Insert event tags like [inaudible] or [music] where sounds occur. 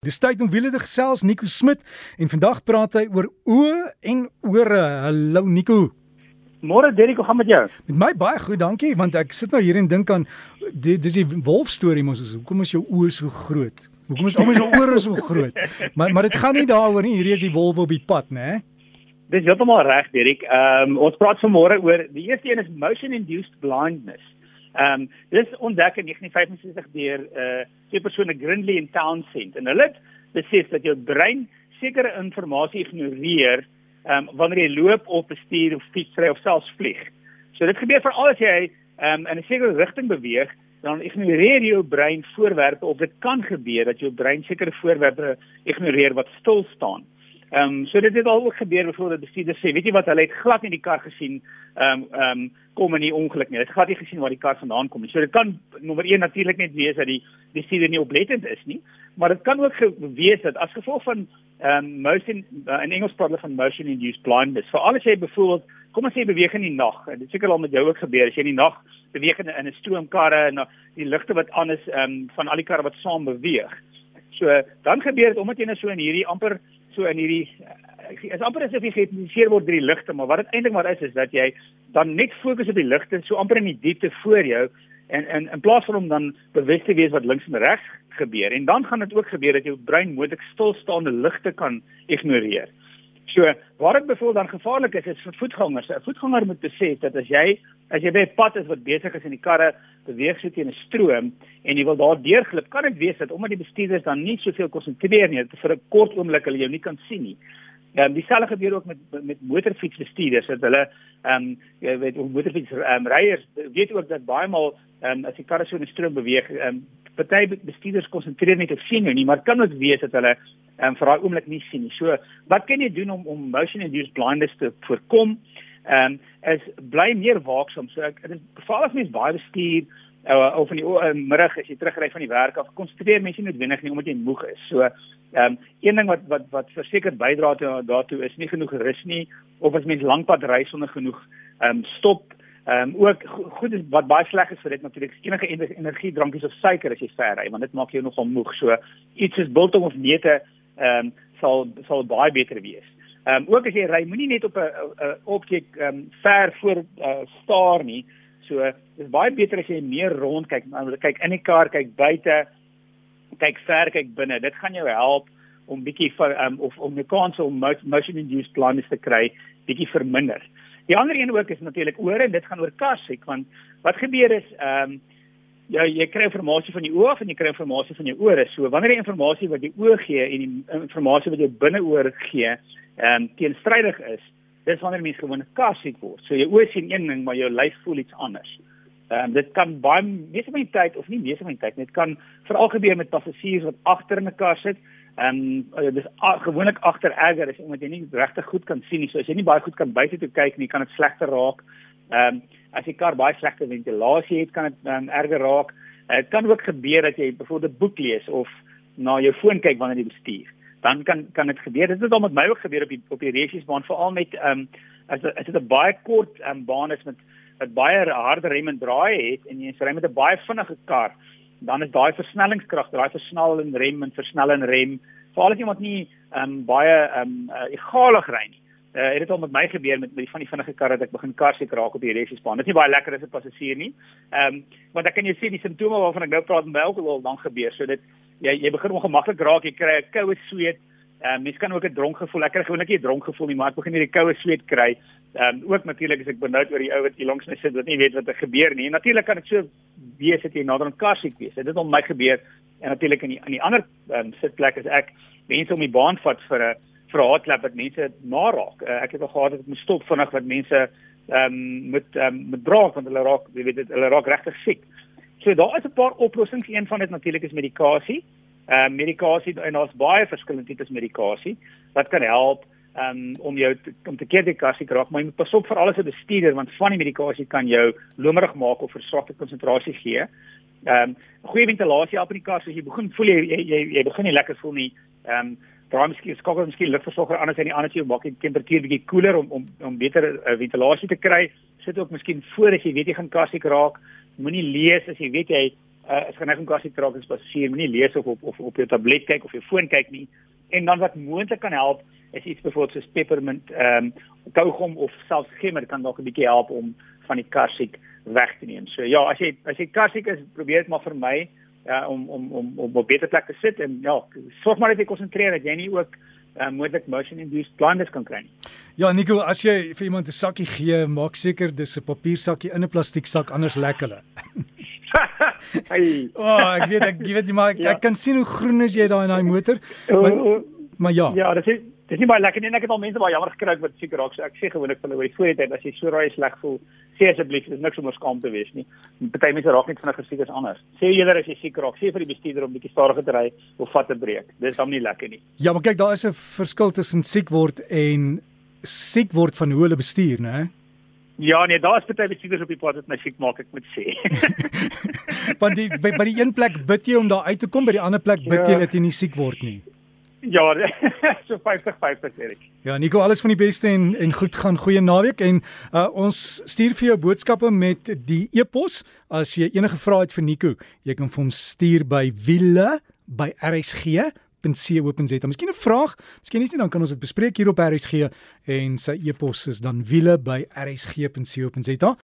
Dis tyd om wiele te gesels Nico Smit en vandag praat hy oor oë en ore. Hallo Nico. Môre Derek, hoe gaan met jou? Met my baie goed, dankie, want ek sit nou hier en dink aan dis die wolf storie mos. Hoekom is jou oë so groot? Hoekom is almal se ore so groot? [laughs] Maar maar dit gaan nie daaroor nie. Hierdie is die wolf op die pad, né? Dis heeltemal reg, Derek. Ehm um, ons praat vanmôre oor die eerste een is motion induced blindness. Ehm um, dis ontdek in 1965 deur uh twee persone Grindley en Townsend en hulle het besef dat jou brein sekere inligting ignoreer ehm um, wanneer jy loop of bestuur of fietsry of selfs vlieg. So dit gebeur veral as jy ehm um, in 'n sekere rigting beweeg, dan ignoreer jou brein voorwerpe of dit kan gebeur dat jou brein sekere voorwerpe ignoreer wat stil staan. Ehm um, so dit het al gebeur byvoorbeeld bestuurder sê, weet jy wat, hulle het glad nie die kar gesien ehm um, ehm um, kom in die ongeluk nie. Hulle het glad nie gesien waar die kar vandaan kom nie. So dit kan nommer 1 natuurlik net wees dat die bestuurder nie oplettend is nie, maar dit kan ook wees dat as gevolg van ehm um, motion uh, in Engels praat hulle van motion induced blindness. Veral as jy byvoorbeeld kom ons sê beweeg in die nag. Dit seker al met jou ook gebeur as jy in die nag beweeg in 'n stroomkarre en die ligte wat aan is ehm um, van al die karre wat saam beweeg. So dan gebeur dit omdat jy nou so in hierdie amper so in hierdie eh, is amper asof jy geïdentifiseer word deur die ligte, maar wat dit eintlik maar is is dat jy dan net fokus op die ligte so amper in die diepte voor jou en en in plaas van om dan bewus te wees wat links en regs gebeur en dan gaan dit ook gebeur dat jou brein moontlik stilstaande ligte kan ignoreer. So, waar dit bevoel dan gevaarlik is is vir voetgangers. 'n Voetganger moet besef dat as jy as jy by 'n pad is wat besig is en die karre beweeg so teen 'n stroom en jy wil daar deurglip, kan dit wees dat omdat die bestuurders dan nie soveel konsentreer nie, dat vir 'n kort oomblik hulle jou nie kan sien nie. Ehm um, dieselfde gebeur ook met met motorfietsbestuurders dat hulle ehm um, jy weet motorfiets ehm um, ryers weet ook dat baie maal ehm um, as die karre so in 'n stroom beweeg, ehm um, party bestuurders konsentreer net op sien jou nie, maar kan ook wees dat hulle um, vir daai oomblik nie sien nie. So, wat kan jy doen om om motion induced blindness te voorkom? Ehm um, is bly meer waaksaam. So ek dit is veral as mens baie bestuur uh, of in die uh, middag as jy terugry van die werk af, konsentreer mens nie noodwendig nie omdat jy moeg is. So, ehm um, een ding wat wat wat verseker bydra daartoe is nie genoeg rus nie of as mens lankpad ry sonder genoeg ehm um, stop Ehm um, ook goed is wat baie sleg is vir dit natuurlik enige energiedrankies of suiker as jy ver ry want dit maak jou nogal moeg. So iets soos biltong of neute ehm um, sal sal baie beter wees. Ehm um, ook as jy ry, moenie net op 'n opkyk ehm um, ver voor uh, staar nie. So dis baie beter as jy meer rond kyk, kyk in die kar, kyk buite, kyk ver, kyk binne. Dit gaan jou help om bietjie vir um, of om die kans om motion induced blindness te kry bietjie verminder. Die ander een ook is natuurlik ore en dit gaan oor karsiek want wat gebeur is ehm um, jy jy kry inligting van die oë en jy kry inligting van jou ore. So wanneer jy inligting wat die oë gee en die inligting wat jou binneoor gee ehm um, teenstrydig is, dis wanneer mens gewoon karsiek word. So jou oë sien een ding maar jou lyf voel iets anders. Ehm um, dit kan baie meeste van die tyd of nie meeste van die tyd net kan veral gebeur met passasiers wat agter in 'n kar sit Ehm um, dis gewoonlik agter erger is omdat jy nie regtig goed kan sien nie. So as jy nie baie goed kan buite toe kyk nie, kan dit slegter raak. Ehm um, as die kar baie slegte ventilasie het, kan dit um, erger raak. Dit uh, kan ook gebeur dat jy byvoorbeeld 'n boek lees of na jou foon kyk wanneer jy bestuur. Dan kan kan dit gebeur. Dit het al met my ook gebeur op die op die resiesbaan veral met ehm um, as as dit 'n baie kort ehm um, baan is met wat baie harde rem en draai het en jy ry met 'n baie vinnige kar dan is daai versnellingskrag, daai versnel en rem en versnel en rem, veral as iemand nie ehm um, baie ehm um, uh, egalig ry nie. Uh, het dit al met my gebeur met met die van die vinnige karre dat ek begin karsiek raak op die resiesbaan. Dit is nie baie lekker as 'n passasier nie. Ehm um, want dan kan jy sien die simptome waarvan ek nou praat met alkohol dan gebeur. So dit jy jy begin ongemaklik raak, jy kry 'n koue sweet. Ehm um, mens kan ook 'n dronk gevoel. Ek kry gewoonlik nie 'n dronk gevoel nie, maar ek begin hierdie koue sweet kry. Ehm um, ook natuurlik as ek benoud oor die ou wat hier langs my sit wat nie weet wat er gebeur nie. En natuurlik kan dit so wees dat jy nader aan karsiek wees. Dit het al my gebeur en natuurlik in die in die ander um, sitplek is ek mense om die baan vat vir 'n vir 'n hardlap wat mense naraak. Uh, ek het al gehad dat ek moet stop vinnig wat mense ehm um, met ehm um, met braak want hulle raak jy weet dit hulle raak regtig siek. So daar is 'n paar oplossings. Een van dit natuurlik is medikasie. Ehm uh, medikasie en daar's baie verskillende tipes medikasie wat kan help um, om jou te, om te keer die kassie raak, maar jy moet pas op vir alles wat bestuurder want van die medikasie kan jou lomerig maak of verswakte konsentrasie gee. Ehm um, goeie ventilasie op die kas as jy begin voel jy jy jy, jy begin nie lekker voel nie. Ehm um, draai miskien skakel miskien lugversorger anders aan die ander sy maak die temperatuur bietjie koeler om om om beter uh, ventilasie te kry. Sit ook miskien voor as jy weet jy gaan kassie raak. Moenie lees as jy weet jy uh, is geneig om kassie te raak as passasier, moenie lees of op of op jou tablet kyk of jou foon kyk nie. En dan wat moontlik kan help is iets byvoorbeeld soos peppermint, ehm um, kaugom of selfs gemmer kan dalk 'n bietjie help om van die karsiek weg te neem. So ja, as jy as jy karsiek is, probeer dit maar vir my ja om om om om op 'n beter plek te sit en ja, sorg maar dat jy konsentreer dat jy nie ook uh, moontlik motion induced blindness kan kry nie. Ja, Nico, as jy vir iemand 'n sakkie gee, maak seker dis 'n papiersakkie in 'n plastiek sak anders lek hulle. Hey. [laughs] oh, ek weet ek weet jy maar ek, ja. ek kan sien hoe groen is jy daai in daai motor. Maar, maar ja. Ja, dit is Dis nie baie lekker nie. Ek het al mense baie jammer gekry wat seker raak. So ek sê gewoonlik hulle oor die vooruit as jy so raai sleg voel, sê asseblief, dis niks om oor skaam te wees nie. Party mense raak net vinnig gesiek as anders. Sê eerder as jy siek raak, sê vir die bestuurder om bietjie stadiger te ry of vat 'n breek. Dis dan nie lekker nie. Ja, maar kyk, daar is 'n verskil tussen siek word en siek word van hoe hulle bestuur, né? Ja, nee, daar is baie bestuurders op die pad wat my siek maak, ek moet sê. [laughs] Want die by, by die een plek bid jy om daar uit te kom, by die ander plek bid jy ja. dat jy nie siek word nie. Ja, [laughs] so 50-50 Erik. Ja, Nico, alles van die beste en en goed gaan goeie naweek en uh, ons stuur vir jou boodskappe met die e-pos as jy enige vrae het vir Nico, jy kan vir hom stuur by wiele by rsg rsg.co.za. Miskien 'n vraag, miskien nie, dan kan ons dit bespreek hier op RSG en sy e-pos is dan wiele by rsg.co.za.